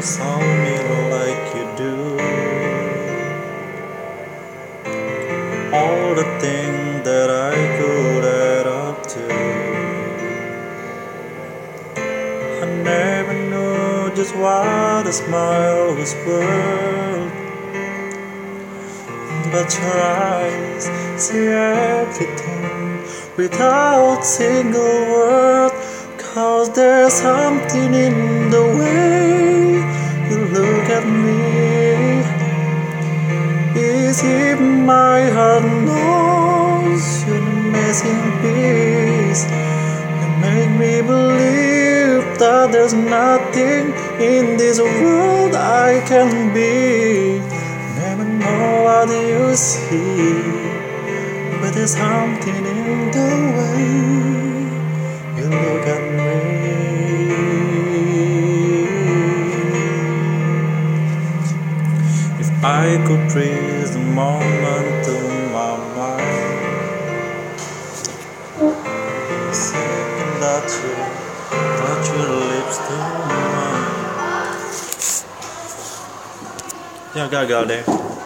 close on me like you do. All the things that I could add up to. I never knew just what a smile was worth. But your eyes see everything without single word. Cause there's something in the way. Is if my heart knows you're amazing piece. You make me believe that there's nothing in this world I can be. Never know what you see, but there's something in the way I could freeze the moment to my mind, the second that you touch your lips to mine. Ya gagal deh.